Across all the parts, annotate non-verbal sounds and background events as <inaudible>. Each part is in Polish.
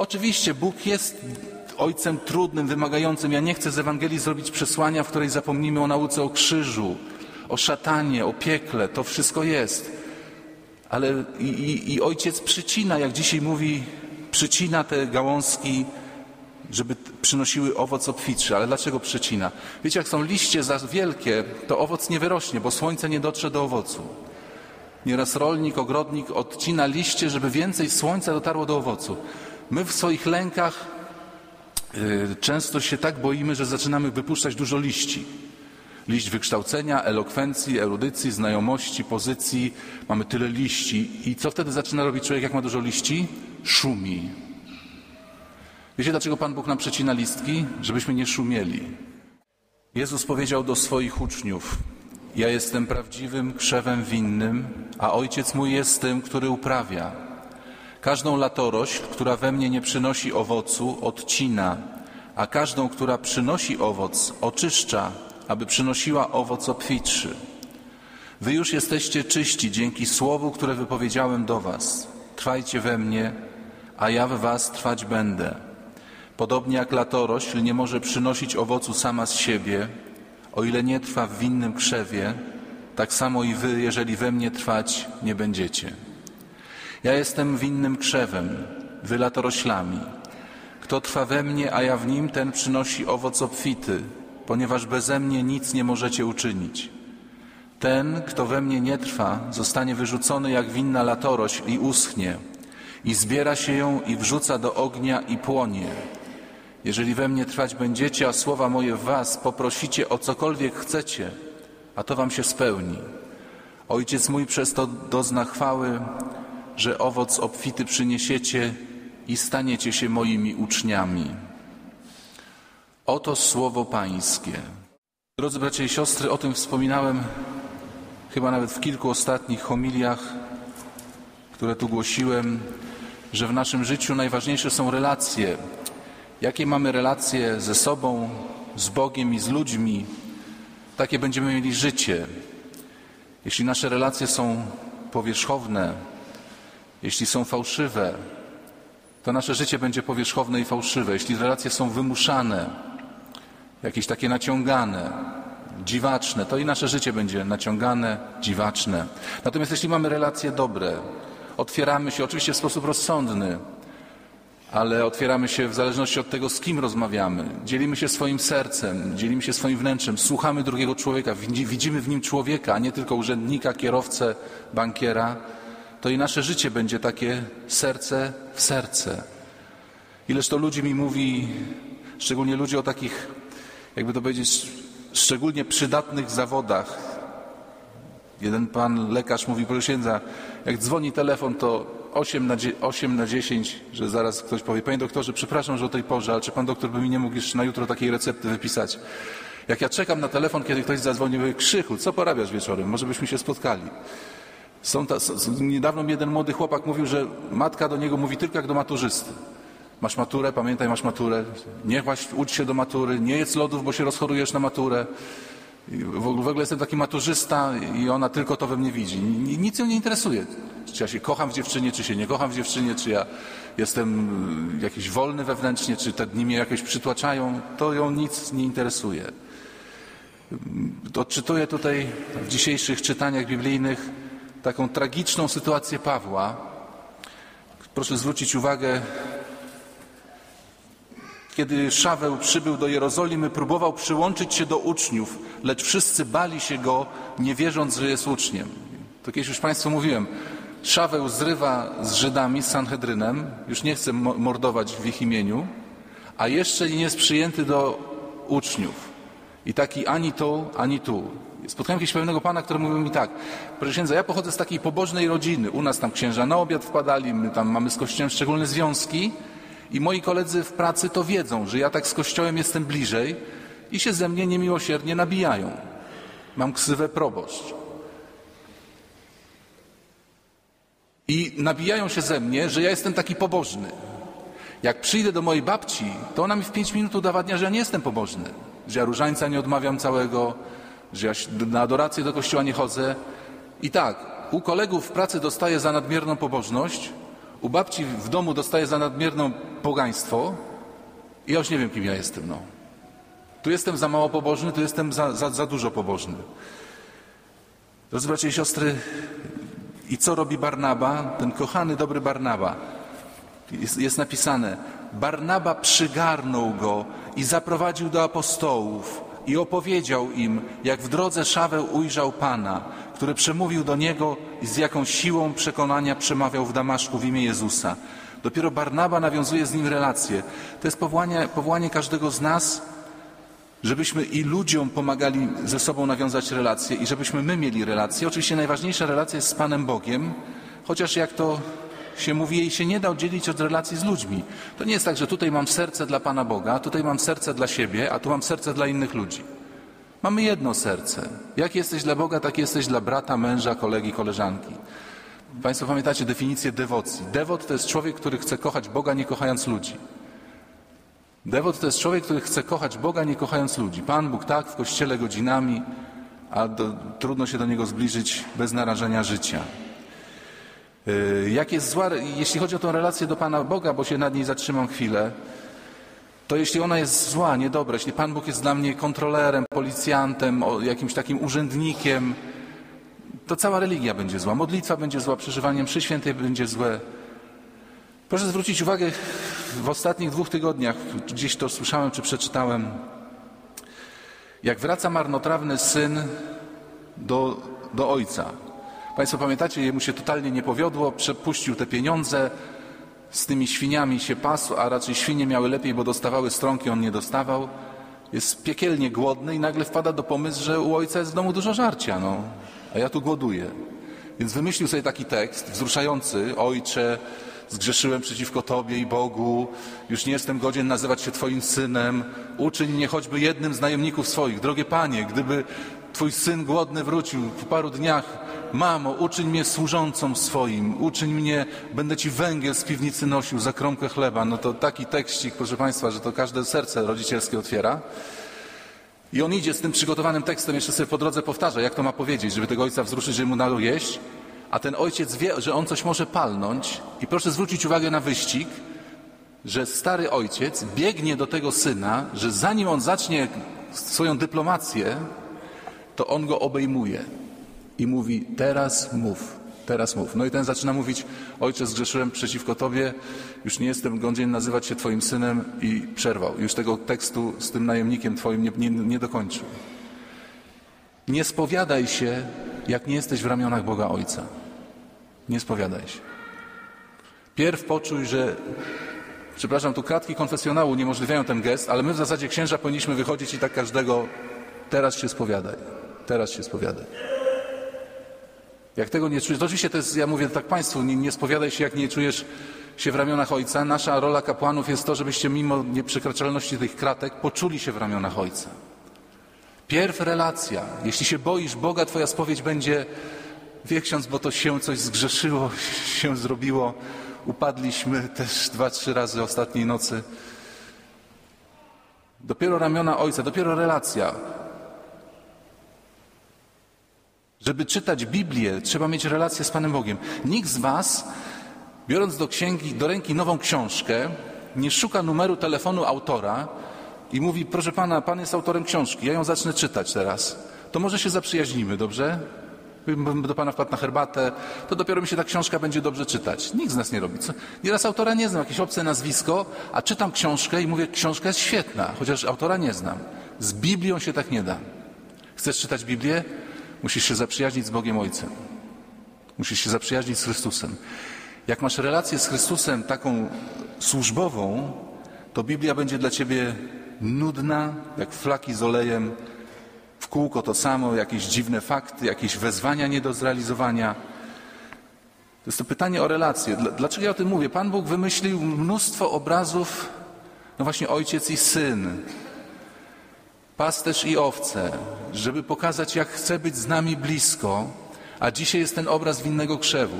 Oczywiście Bóg jest ojcem trudnym, wymagającym. Ja nie chcę z Ewangelii zrobić przesłania, w której zapomnimy o nauce o krzyżu, o szatanie, o piekle. To wszystko jest. Ale i, i, i ojciec przycina, jak dzisiaj mówi, przycina te gałązki, żeby przynosiły owoc obfitszy. Ale dlaczego przycina? Wiecie, jak są liście za wielkie, to owoc nie wyrośnie, bo słońce nie dotrze do owocu. Nieraz rolnik, ogrodnik odcina liście, żeby więcej słońca dotarło do owocu. My w swoich lękach y, często się tak boimy, że zaczynamy wypuszczać dużo liści. Liść wykształcenia, elokwencji, erudycji, znajomości, pozycji. Mamy tyle liści. I co wtedy zaczyna robić człowiek, jak ma dużo liści? Szumi. Wiecie, dlaczego Pan Bóg nam przecina listki? Żebyśmy nie szumieli. Jezus powiedział do swoich uczniów: Ja jestem prawdziwym krzewem winnym, a ojciec mój jest tym, który uprawia. Każdą latorośl, która we mnie nie przynosi owocu, odcina, a każdą, która przynosi owoc, oczyszcza, aby przynosiła owoc obfitszy. Wy już jesteście czyści dzięki słowu, które wypowiedziałem do Was. Trwajcie we mnie, a ja w Was trwać będę. Podobnie jak latorośl nie może przynosić owocu sama z siebie, o ile nie trwa w winnym krzewie, tak samo i wy, jeżeli we mnie trwać nie będziecie. Ja jestem winnym krzewem, wy latoroślami. Kto trwa we mnie, a ja w nim, ten przynosi owoc obfity, ponieważ beze mnie nic nie możecie uczynić. Ten, kto we mnie nie trwa, zostanie wyrzucony jak winna latorośl i uschnie, i zbiera się ją i wrzuca do ognia i płonie. Jeżeli we mnie trwać będziecie, a słowa moje w was, poprosicie o cokolwiek chcecie, a to wam się spełni. Ojciec mój przez to dozna chwały, że owoc obfity przyniesiecie i staniecie się moimi uczniami. Oto słowo Pańskie. Drodzy bracia i siostry, o tym wspominałem chyba nawet w kilku ostatnich homiliach, które tu głosiłem, że w naszym życiu najważniejsze są relacje. Jakie mamy relacje ze sobą, z Bogiem i z ludźmi, takie będziemy mieli życie. Jeśli nasze relacje są powierzchowne, jeśli są fałszywe, to nasze życie będzie powierzchowne i fałszywe. Jeśli relacje są wymuszane, jakieś takie naciągane, dziwaczne, to i nasze życie będzie naciągane, dziwaczne. Natomiast jeśli mamy relacje dobre, otwieramy się oczywiście w sposób rozsądny, ale otwieramy się w zależności od tego, z kim rozmawiamy. Dzielimy się swoim sercem, dzielimy się swoim wnętrzem, słuchamy drugiego człowieka, widzimy w nim człowieka, a nie tylko urzędnika, kierowcę, bankiera. To i nasze życie będzie takie serce w serce. Ileż to ludzi mi mówi, szczególnie ludzie o takich, jakby to powiedzieć, szczególnie przydatnych zawodach. Jeden pan lekarz mówi, proszę księdza, jak dzwoni telefon, to 8 na, 8 na 10, że zaraz ktoś powie, panie doktorze, przepraszam, że o tej porze, ale czy pan doktor by mi nie mógł jeszcze na jutro takiej recepty wypisać? Jak ja czekam na telefon, kiedy ktoś zadzwoni, mówię, Krzychu, co porabiasz wieczorem? Może byśmy się spotkali. Są ta, niedawno mi jeden młody chłopak mówił, że matka do niego mówi tylko jak do maturzysty. Masz maturę, pamiętaj, masz maturę. Nie właśnie ucz się do matury, nie jedz lodów, bo się rozchorujesz na maturę. W ogóle jestem taki maturzysta i ona tylko to we mnie widzi. Nic ją nie interesuje. Czy ja się kocham w dziewczynie, czy się nie kocham w dziewczynie, czy ja jestem jakiś wolny wewnętrznie, czy te dni mnie jakoś przytłaczają. To ją nic nie interesuje. Odczytuję tutaj w dzisiejszych czytaniach biblijnych taką tragiczną sytuację Pawła. Proszę zwrócić uwagę, kiedy Szaweł przybył do Jerozolimy, próbował przyłączyć się do uczniów, lecz wszyscy bali się go, nie wierząc, że jest uczniem. To kiedyś już Państwu mówiłem. Szaweł zrywa z Żydami, z Sanhedrynem, już nie chce mordować w ich imieniu, a jeszcze nie jest przyjęty do uczniów. I taki ani tu, ani tu. Spotkałem jakiegoś pewnego pana, który mówił mi tak, proszę księdza, ja pochodzę z takiej pobożnej rodziny. U nas tam księża na obiad wpadali, my tam mamy z kościołem szczególne związki i moi koledzy w pracy to wiedzą, że ja tak z kościołem jestem bliżej i się ze mnie niemiłosiernie nabijają. Mam ksywę proboszcz. I nabijają się ze mnie, że ja jestem taki pobożny. Jak przyjdę do mojej babci, to ona mi w pięć minut udowadnia, że ja nie jestem pobożny. Że ja różańca nie odmawiam całego, że ja na adorację do kościoła nie chodzę. I tak, u kolegów w pracy dostaję za nadmierną pobożność, U babci w domu dostaję za nadmierną pogaństwo i ja już nie wiem, kim ja jestem. No. Tu jestem za mało pobożny, tu jestem za, za, za dużo pobożny. Drodzy bracia i siostry, i co robi Barnaba? Ten kochany, dobry Barnaba. Jest, jest napisane, Barnaba przygarnął go i zaprowadził do apostołów i opowiedział im, jak w drodze Szaweł ujrzał Pana, który przemówił do niego i z jaką siłą przekonania przemawiał w Damaszku w imię Jezusa. Dopiero Barnaba nawiązuje z nim relacje. To jest powołanie, powołanie każdego z nas, żebyśmy i ludziom pomagali ze sobą nawiązać relacje i żebyśmy my mieli relacje. Oczywiście najważniejsza relacja jest z Panem Bogiem, chociaż jak to się mówi, jej się nie da oddzielić od relacji z ludźmi. To nie jest tak, że tutaj mam serce dla Pana Boga, tutaj mam serce dla siebie, a tu mam serce dla innych ludzi. Mamy jedno serce. Jak jesteś dla Boga, tak jesteś dla brata, męża, kolegi, koleżanki. Państwo pamiętacie definicję dewocji. Dewot to jest człowiek, który chce kochać Boga, nie kochając ludzi. Dewot to jest człowiek, który chce kochać Boga, nie kochając ludzi. Pan Bóg tak, w kościele godzinami, a do, trudno się do Niego zbliżyć bez narażenia życia. Yy, jak jest zła, jeśli chodzi o tę relację do Pana Boga, bo się nad niej zatrzymam chwilę, to jeśli ona jest zła, niedobra, jeśli Pan Bóg jest dla mnie kontrolerem, policjantem, jakimś takim urzędnikiem, to cała religia będzie zła. Modlitwa będzie zła, przeżywanie mszy świętej będzie złe. Proszę zwrócić uwagę, w ostatnich dwóch tygodniach, gdzieś to słyszałem czy przeczytałem, jak wraca marnotrawny syn do, do ojca. Państwo pamiętacie, jemu się totalnie nie powiodło, przepuścił te pieniądze, z tymi świniami się pasł, a raczej świnie miały lepiej, bo dostawały stronki, on nie dostawał. Jest piekielnie głodny i nagle wpada do pomysłu, że u ojca jest w domu dużo żarcia, no, a ja tu głoduję. Więc wymyślił sobie taki tekst wzruszający, ojcze, zgrzeszyłem przeciwko Tobie i Bogu, już nie jestem godzien nazywać się Twoim synem, uczyń mnie choćby jednym z najemników swoich. Drogie Panie, gdyby Twój syn głodny wrócił po paru dniach, mamo, uczyń mnie służącą swoim, uczyń mnie, będę Ci węgiel z piwnicy nosił za kromkę chleba. No to taki tekścik, proszę Państwa, że to każde serce rodzicielskie otwiera. I on idzie z tym przygotowanym tekstem, jeszcze sobie po drodze powtarza, jak to ma powiedzieć, żeby tego ojca wzruszyć, żeby mu dał jeść a ten ojciec wie, że on coś może palnąć i proszę zwrócić uwagę na wyścig, że stary ojciec biegnie do tego syna, że zanim on zacznie swoją dyplomację, to on go obejmuje i mówi: Teraz mów, teraz mów. No i ten zaczyna mówić: Ojcze, zgrzeszyłem przeciwko Tobie, już nie jestem godzien nazywać się Twoim synem, i przerwał. Już tego tekstu z tym najemnikiem Twoim nie, nie, nie dokończył. Nie spowiadaj się, jak nie jesteś w ramionach Boga Ojca. Nie spowiadaj się. Pierw poczuj, że Przepraszam, tu kratki konfesjonału uniemożliwiają ten gest, ale my w zasadzie księża powinniśmy wychodzić i tak każdego teraz się spowiadaj. Teraz się spowiadaj. Jak tego nie czujesz, to oczywiście to jest, ja mówię tak Państwu, nie, nie spowiadaj się, jak nie czujesz się w ramionach Ojca. Nasza rola kapłanów jest to, żebyście mimo nieprzekraczalności tych kratek poczuli się w ramionach Ojca. Pierw relacja. Jeśli się boisz Boga, Twoja spowiedź będzie Wie ksiądz, bo to się coś zgrzeszyło, <laughs> się zrobiło. Upadliśmy też dwa, trzy razy ostatniej nocy. Dopiero ramiona ojca, dopiero relacja. Żeby czytać Biblię, trzeba mieć relację z Panem Bogiem. Nikt z Was, biorąc do księgi, do ręki nową książkę, nie szuka numeru telefonu autora i mówi, proszę Pana, Pan jest autorem książki, ja ją zacznę czytać teraz. To może się zaprzyjaźnimy, dobrze? bym do Pana wpadł na herbatę, to dopiero mi się ta książka będzie dobrze czytać. Nikt z nas nie robi. Co? Nieraz autora nie znam, jakieś obce nazwisko, a czytam książkę i mówię, książka jest świetna, chociaż autora nie znam. Z Biblią się tak nie da. Chcesz czytać Biblię? Musisz się zaprzyjaźnić z Bogiem Ojcem. Musisz się zaprzyjaźnić z Chrystusem. Jak masz relację z Chrystusem taką służbową, to Biblia będzie dla ciebie nudna, jak flaki z olejem, w kółko to samo, jakieś dziwne fakty, jakieś wezwania nie do zrealizowania. To jest to pytanie o relacje. Dlaczego ja o tym mówię? Pan Bóg wymyślił mnóstwo obrazów, no właśnie ojciec i syn, pasterz i owce, żeby pokazać, jak chce być z nami blisko, a dzisiaj jest ten obraz winnego krzewu.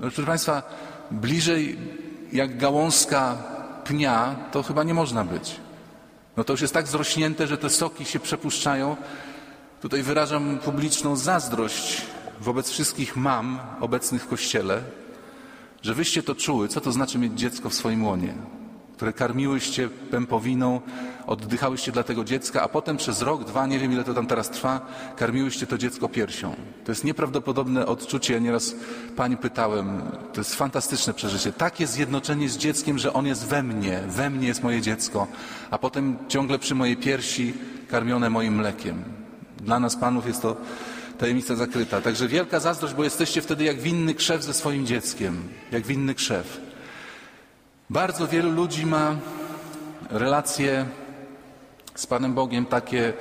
No, proszę Państwa, bliżej jak gałązka pnia, to chyba nie można być. No to już jest tak zrośnięte, że te soki się przepuszczają. Tutaj wyrażam publiczną zazdrość wobec wszystkich mam obecnych w kościele, że wyście to czuły, co to znaczy mieć dziecko w swoim łonie, które karmiłyście pępowiną, oddychałyście dla tego dziecka, a potem przez rok, dwa, nie wiem ile to tam teraz trwa, karmiłyście to dziecko piersią. To jest nieprawdopodobne odczucie. Nieraz pani pytałem, to jest fantastyczne przeżycie. Takie zjednoczenie z dzieckiem, że on jest we mnie, we mnie jest moje dziecko, a potem ciągle przy mojej piersi karmione moim mlekiem. Dla nas panów jest to tajemnica zakryta. Także wielka zazdrość, bo jesteście wtedy jak winny krzew ze swoim dzieckiem, jak winny krzew. Bardzo wielu ludzi ma relacje z Panem Bogiem takie,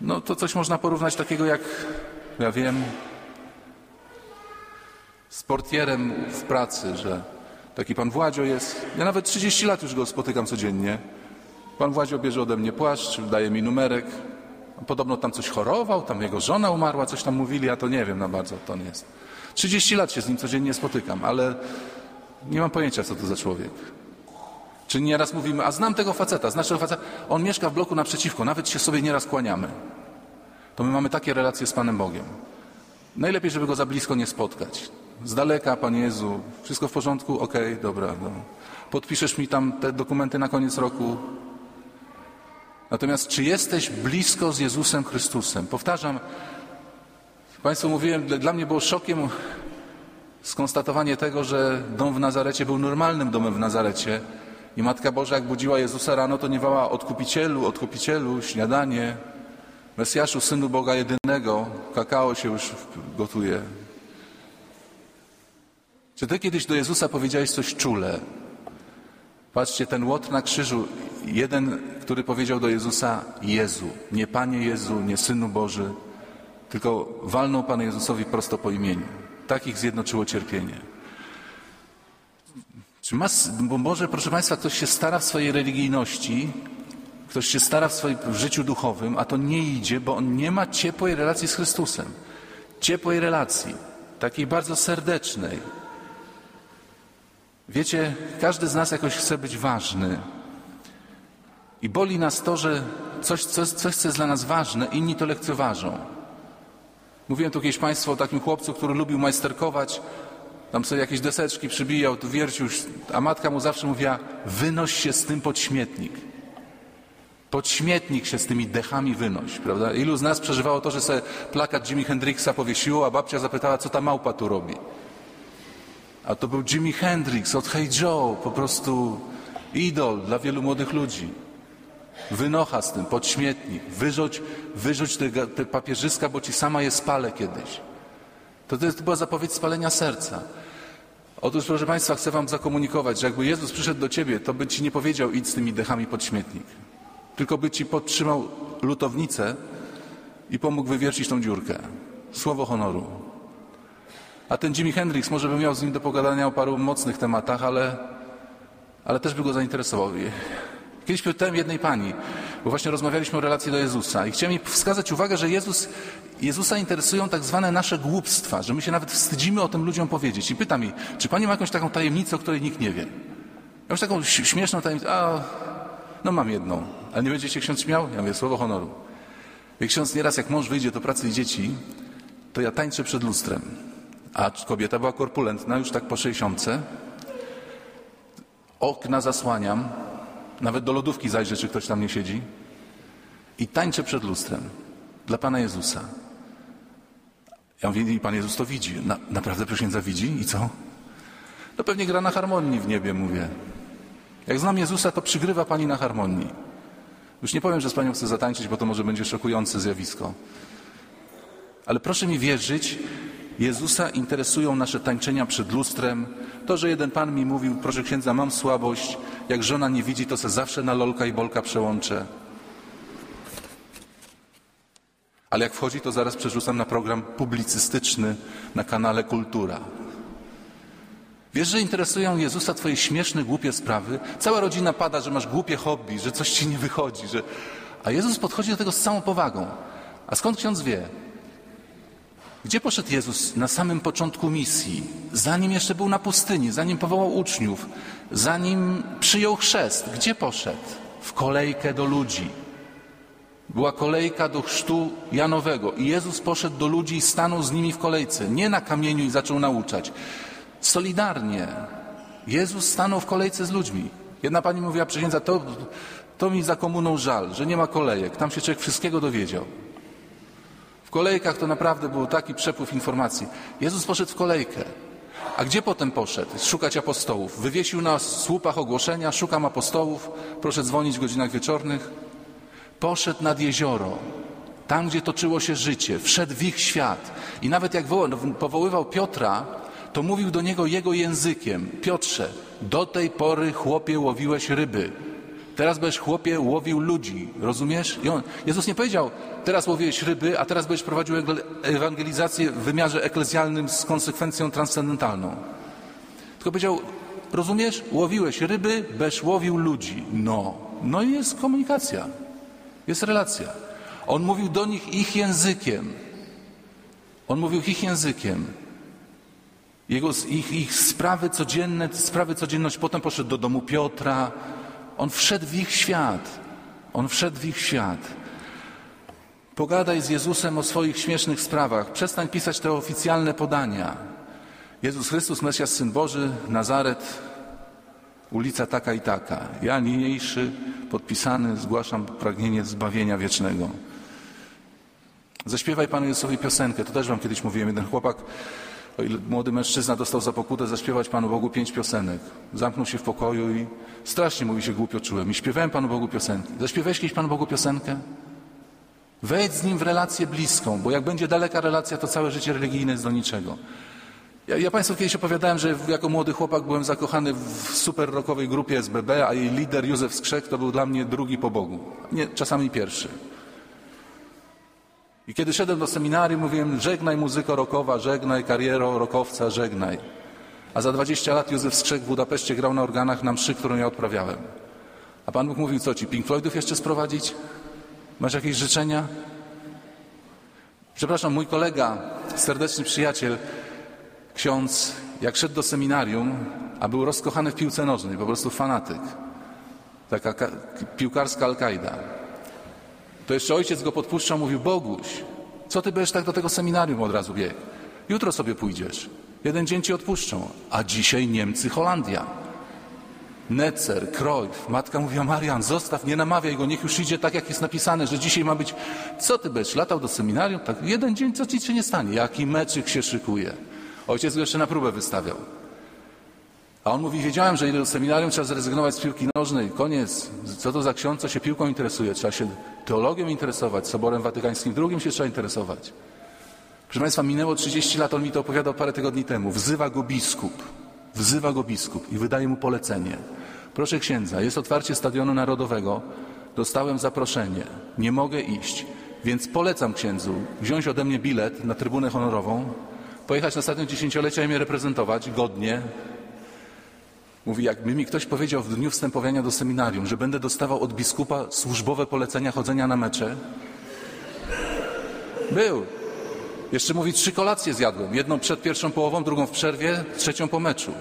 no to coś można porównać takiego jak, ja wiem, z portierem w pracy, że taki Pan Władzio jest. Ja nawet 30 lat już go spotykam codziennie. Pan Władzio bierze ode mnie płaszcz, daje mi numerek. Podobno tam coś chorował, tam jego żona umarła, coś tam mówili, ja to nie wiem na bardzo, to nie jest. 30 lat się z nim codziennie spotykam, ale nie mam pojęcia, co to za człowiek. Czy nieraz mówimy, a znam tego faceta, znasz tego faceta, on mieszka w bloku naprzeciwko, nawet się sobie nieraz kłaniamy. To my mamy takie relacje z Panem Bogiem. Najlepiej, żeby go za blisko nie spotkać. Z daleka, Panie Jezu, wszystko w porządku? Okej, okay, dobra. No. Podpiszesz mi tam te dokumenty na koniec roku? Natomiast czy jesteś blisko z Jezusem Chrystusem? Powtarzam, Państwu mówiłem, dla mnie było szokiem skonstatowanie tego, że dom w Nazarecie był normalnym domem w Nazarecie, i Matka Boża, jak budziła Jezusa rano, to nie wała odkupicielu, odkupicielu, śniadanie, Mesjaszu, Synu Boga jedynego, kakao się już gotuje. Czy ty kiedyś do Jezusa powiedziałeś coś czule? Patrzcie, ten łot na krzyżu, jeden, który powiedział do Jezusa Jezu, nie Panie Jezu, nie Synu Boży, tylko walnął Panu Jezusowi prosto po imieniu. Takich zjednoczyło cierpienie. Czy ma, bo może, proszę Państwa, ktoś się stara w swojej religijności, ktoś się stara w swoim życiu duchowym, a to nie idzie, bo on nie ma ciepłej relacji z Chrystusem. Ciepłej relacji, takiej bardzo serdecznej. Wiecie, każdy z nas jakoś chce być ważny. I boli nas to, że coś, coś, coś co jest dla nas ważne, inni to lekceważą. Mówiłem tu kiedyś Państwu o takim chłopcu, który lubił majsterkować, tam sobie jakieś deseczki przybijał, tu wiercił, a matka mu zawsze mówiła, wynoś się z tym pod śmietnik. Pod śmietnik się z tymi dechami wynoś, prawda? Ilu z nas przeżywało to, że sobie plakat Jimi Hendrixa powiesiło, a babcia zapytała, co ta małpa tu robi. A to był Jimi Hendrix od Hey Joe, po prostu idol dla wielu młodych ludzi. Wynocha z tym, pod śmietnik, wyrzuć, wyrzuć te, te papierzyska, bo ci sama je spalę kiedyś. To, to była zapowiedź spalenia serca. Otóż, proszę Państwa, chcę Wam zakomunikować, że jakby Jezus przyszedł do Ciebie, to by Ci nie powiedział idź z tymi dechami pod śmietnik. Tylko by Ci podtrzymał lutownicę i pomógł wywiercić tą dziurkę. Słowo honoru. A ten Jimi Hendrix może by miał z nim do pogadania o paru mocnych tematach, ale, ale też by go zainteresował. Kiedyś pytałem jednej pani, bo właśnie rozmawialiśmy o relacji do Jezusa i chciałem jej wskazać uwagę, że Jezus, Jezusa interesują tak zwane nasze głupstwa, że my się nawet wstydzimy o tym ludziom powiedzieć. I pytam jej, czy pani ma jakąś taką tajemnicę, o której nikt nie wie? Ja już taką śmieszną tajemnicę, a no mam jedną, ale nie będzie się ksiądz śmiał? Ja mówię, słowo honoru. Jak ksiądz nieraz, jak mąż wyjdzie do pracy i dzieci, to ja tańczę przed lustrem. A kobieta była korpulentna, już tak po sześćdziesiątce. Okna zasłaniam, nawet do lodówki zajrzę, czy ktoś tam nie siedzi. I tańczę przed lustrem dla Pana Jezusa. Ja mówię, i Pan Jezus to widzi. Na, naprawdę proszę widzi? I co? No pewnie gra na harmonii w niebie, mówię. Jak znam Jezusa, to przygrywa Pani na harmonii. Już nie powiem, że z Panią chcę zatańczyć, bo to może będzie szokujące zjawisko. Ale proszę mi wierzyć, Jezusa interesują nasze tańczenia przed lustrem. To, że jeden Pan mi mówił, proszę księdza, mam słabość, jak żona nie widzi, to se zawsze na lolka i bolka przełączę. Ale jak wchodzi, to zaraz przerzucam na program publicystyczny na kanale Kultura. Wiesz, że interesują Jezusa twoje śmieszne, głupie sprawy? Cała rodzina pada, że masz głupie hobby, że coś ci nie wychodzi, że... A Jezus podchodzi do tego z całą powagą. A skąd ksiądz wie? Gdzie poszedł Jezus na samym początku misji, zanim jeszcze był na pustyni, zanim powołał uczniów, zanim przyjął chrzest? Gdzie poszedł? W kolejkę do ludzi. Była kolejka do chrztu Janowego i Jezus poszedł do ludzi i stanął z nimi w kolejce. Nie na kamieniu i zaczął nauczać. solidarnie. Jezus stanął w kolejce z ludźmi. Jedna pani mówiła, przyjęca, to, to mi za komuną żal, że nie ma kolejek. Tam się człowiek wszystkiego dowiedział. Kolejkach to naprawdę był taki przepływ informacji. Jezus poszedł w kolejkę. A gdzie potem poszedł? Szukać apostołów. Wywiesił na słupach ogłoszenia, szukam apostołów, proszę dzwonić w godzinach wieczornych. Poszedł nad jezioro, tam gdzie toczyło się życie, wszedł w ich świat. I nawet jak powoływał Piotra, to mówił do niego jego językiem. Piotrze, do tej pory chłopie łowiłeś ryby. Teraz będziesz chłopie łowił ludzi. Rozumiesz? I on, Jezus nie powiedział, teraz łowiłeś ryby, a teraz będziesz prowadził ewangelizację w wymiarze eklezjalnym z konsekwencją transcendentalną. Tylko powiedział, rozumiesz? Łowiłeś ryby, będziesz łowił ludzi. No. No i jest komunikacja. Jest relacja. On mówił do nich ich językiem. On mówił ich językiem. Jego, ich, ich sprawy codzienne, sprawy codzienność. Potem poszedł do domu Piotra. On wszedł w ich świat. On wszedł w ich świat. Pogadaj z Jezusem o swoich śmiesznych sprawach. Przestań pisać te oficjalne podania. Jezus Chrystus, Mesjasz, Syn Boży, Nazaret, ulica taka i taka. Ja niniejszy, podpisany, zgłaszam pragnienie zbawienia wiecznego. Zaśpiewaj Panu Jezusowi piosenkę. To też Wam kiedyś mówiłem. Jeden chłopak o ile młody mężczyzna dostał za pokutę zaśpiewać Panu Bogu pięć piosenek. Zamknął się w pokoju i strasznie mówi się głupio czułem. I śpiewałem Panu Bogu piosenki. Zaśpiewałeś kiedyś Panu Bogu piosenkę? Wejdź z Nim w relację bliską, bo jak będzie daleka relacja, to całe życie religijne jest do niczego. Ja, ja Państwu kiedyś opowiadałem, że jako młody chłopak byłem zakochany w super rockowej grupie SBB, a jej lider Józef Skrzek to był dla mnie drugi po Bogu. Nie, czasami pierwszy. I kiedy szedłem do seminarium, mówiłem, żegnaj muzyko rockowa, żegnaj kariero rockowca, żegnaj. A za 20 lat Józef Skrzek w Budapeszcie grał na organach na mszy, którą ja odprawiałem. A Pan Bóg mówił, co ci, Pink Floydów jeszcze sprowadzić? Masz jakieś życzenia? Przepraszam, mój kolega, serdeczny przyjaciel, ksiądz, jak szedł do seminarium, a był rozkochany w piłce nożnej, po prostu fanatyk. Taka piłkarska Al-Kaida. To jeszcze ojciec go podpuszczał, mówił, Boguś, co ty będziesz tak do tego seminarium od razu biegł? Jutro sobie pójdziesz. Jeden dzień ci odpuszczą. A dzisiaj Niemcy, Holandia. Necer, Krojf. Matka mówiła, Marian, zostaw, nie namawiaj go, niech już idzie tak, jak jest napisane, że dzisiaj ma być... Co ty będziesz, latał do seminarium? Tak, jeden dzień, co ci się nie stanie? Jaki meczyk się szykuje. Ojciec go jeszcze na próbę wystawiał. A on mówi, wiedziałem, że idę do seminarium, trzeba zrezygnować z piłki nożnej. Koniec. Co to za ksiądz, co się piłką interesuje? Trzeba się teologią interesować, Soborem Watykańskim II się trzeba interesować. Proszę Państwa, minęło 30 lat, on mi to opowiadał parę tygodni temu. Wzywa go biskup. Wzywa go biskup i wydaje mu polecenie. Proszę księdza, jest otwarcie Stadionu Narodowego. Dostałem zaproszenie. Nie mogę iść. Więc polecam księdzu wziąć ode mnie bilet na trybunę honorową, pojechać na stadion dziesięciolecia i mnie reprezentować godnie, Mówi, jakby mi ktoś powiedział w dniu wstępowania do seminarium, że będę dostawał od biskupa służbowe polecenia chodzenia na mecze. Był. Jeszcze mówi, trzy kolacje zjadłem. Jedną przed pierwszą połową, drugą w przerwie, trzecią po meczu.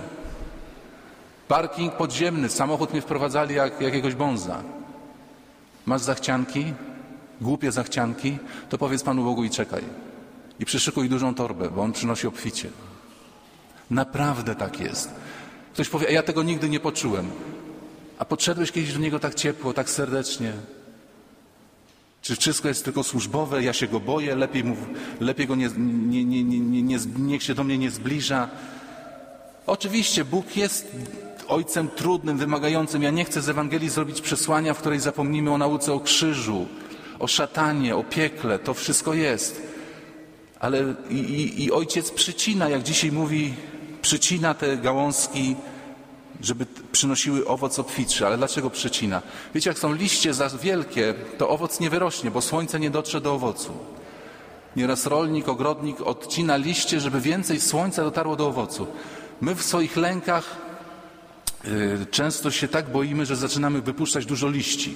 Parking podziemny, samochód mnie wprowadzali jak jakiegoś bonza. Masz zachcianki? Głupie zachcianki? To powiedz Panu Bogu i czekaj. I przyszykuj dużą torbę, bo On przynosi obficie. Naprawdę tak jest. Ktoś powie, ja tego nigdy nie poczułem. A podszedłeś kiedyś do niego tak ciepło, tak serdecznie. Czy wszystko jest tylko służbowe, ja się go boję, lepiej, mów, lepiej go nie, nie, nie, nie, nie, niech się do mnie nie zbliża. Oczywiście Bóg jest ojcem trudnym, wymagającym. Ja nie chcę z Ewangelii zrobić przesłania, w której zapomnimy o nauce o krzyżu, o szatanie, o piekle. To wszystko jest. Ale i, i, i ojciec przycina, jak dzisiaj mówi przycina te gałązki, żeby przynosiły owoc obfitszy. Ale dlaczego przycina? Wiecie, jak są liście za wielkie, to owoc nie wyrośnie, bo słońce nie dotrze do owocu. Nieraz rolnik, ogrodnik odcina liście, żeby więcej słońca dotarło do owocu. My w swoich lękach yy, często się tak boimy, że zaczynamy wypuszczać dużo liści.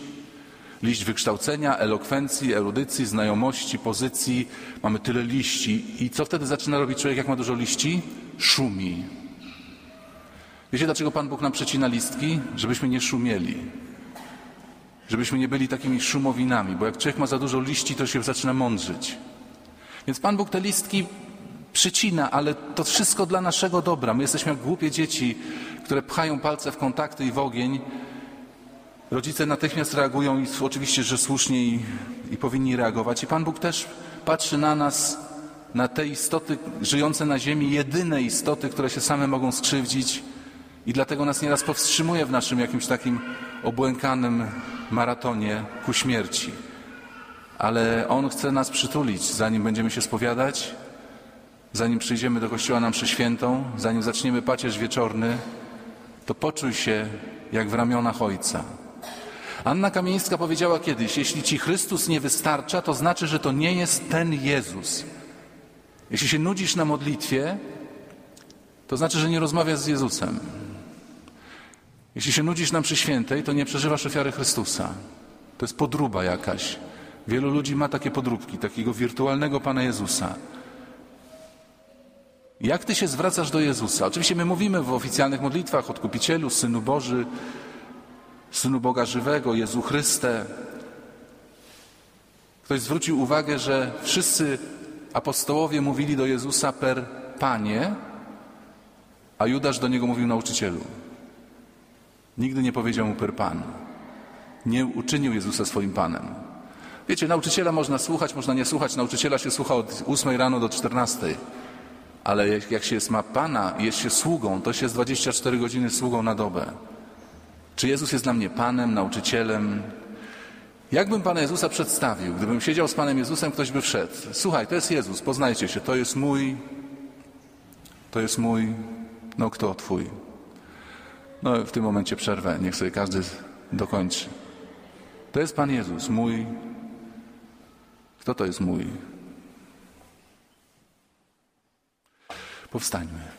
Liść wykształcenia, elokwencji, erudycji, znajomości, pozycji. Mamy tyle liści. I co wtedy zaczyna robić człowiek, jak ma dużo liści? Szumi. Wiecie, dlaczego Pan Bóg nam przecina listki? Żebyśmy nie szumieli. Żebyśmy nie byli takimi szumowinami, bo jak człowiek ma za dużo liści, to się zaczyna mądrzyć. Więc Pan Bóg te listki przycina, ale to wszystko dla naszego dobra. My jesteśmy jak głupie dzieci, które pchają palce w kontakty i w ogień. Rodzice natychmiast reagują i oczywiście, że słusznie i, i powinni reagować. I Pan Bóg też patrzy na nas, na te istoty żyjące na ziemi, jedyne istoty, które się same mogą skrzywdzić i dlatego nas nieraz powstrzymuje w naszym jakimś takim obłękanym maratonie ku śmierci. Ale On chce nas przytulić, zanim będziemy się spowiadać, zanim przyjdziemy do kościoła na mszę świętą, zanim zaczniemy pacierz wieczorny, to poczuj się jak w ramionach Ojca. Anna Kamieńska powiedziała kiedyś, jeśli Ci Chrystus nie wystarcza, to znaczy, że to nie jest ten Jezus. Jeśli się nudzisz na modlitwie, to znaczy, że nie rozmawiasz z Jezusem. Jeśli się nudzisz na mszy świętej, to nie przeżywasz ofiary Chrystusa. To jest podruba jakaś. Wielu ludzi ma takie podróbki, takiego wirtualnego Pana Jezusa. Jak ty się zwracasz do Jezusa? Oczywiście my mówimy w oficjalnych modlitwach Odkupicielu, Synu Boży, Synu Boga Żywego, Jezu Chryste. Ktoś zwrócił uwagę, że wszyscy apostołowie mówili do Jezusa per Panie, a Judasz do niego mówił nauczycielu. Nigdy nie powiedział mu per Pan. Nie uczynił Jezusa swoim Panem. Wiecie, nauczyciela można słuchać, można nie słuchać. Nauczyciela się słucha od 8 rano do 14. Ale jak się jest ma Pana jest się sługą, to się jest 24 godziny sługą na dobę. Czy Jezus jest dla mnie Panem, nauczycielem? Jakbym Pana Jezusa przedstawił? Gdybym siedział z Panem Jezusem, ktoś by wszedł. Słuchaj, to jest Jezus, poznajcie się, to jest mój, to jest mój, no kto Twój? No w tym momencie przerwę, niech sobie każdy dokończy. To jest Pan Jezus, mój. Kto to jest mój? Powstańmy.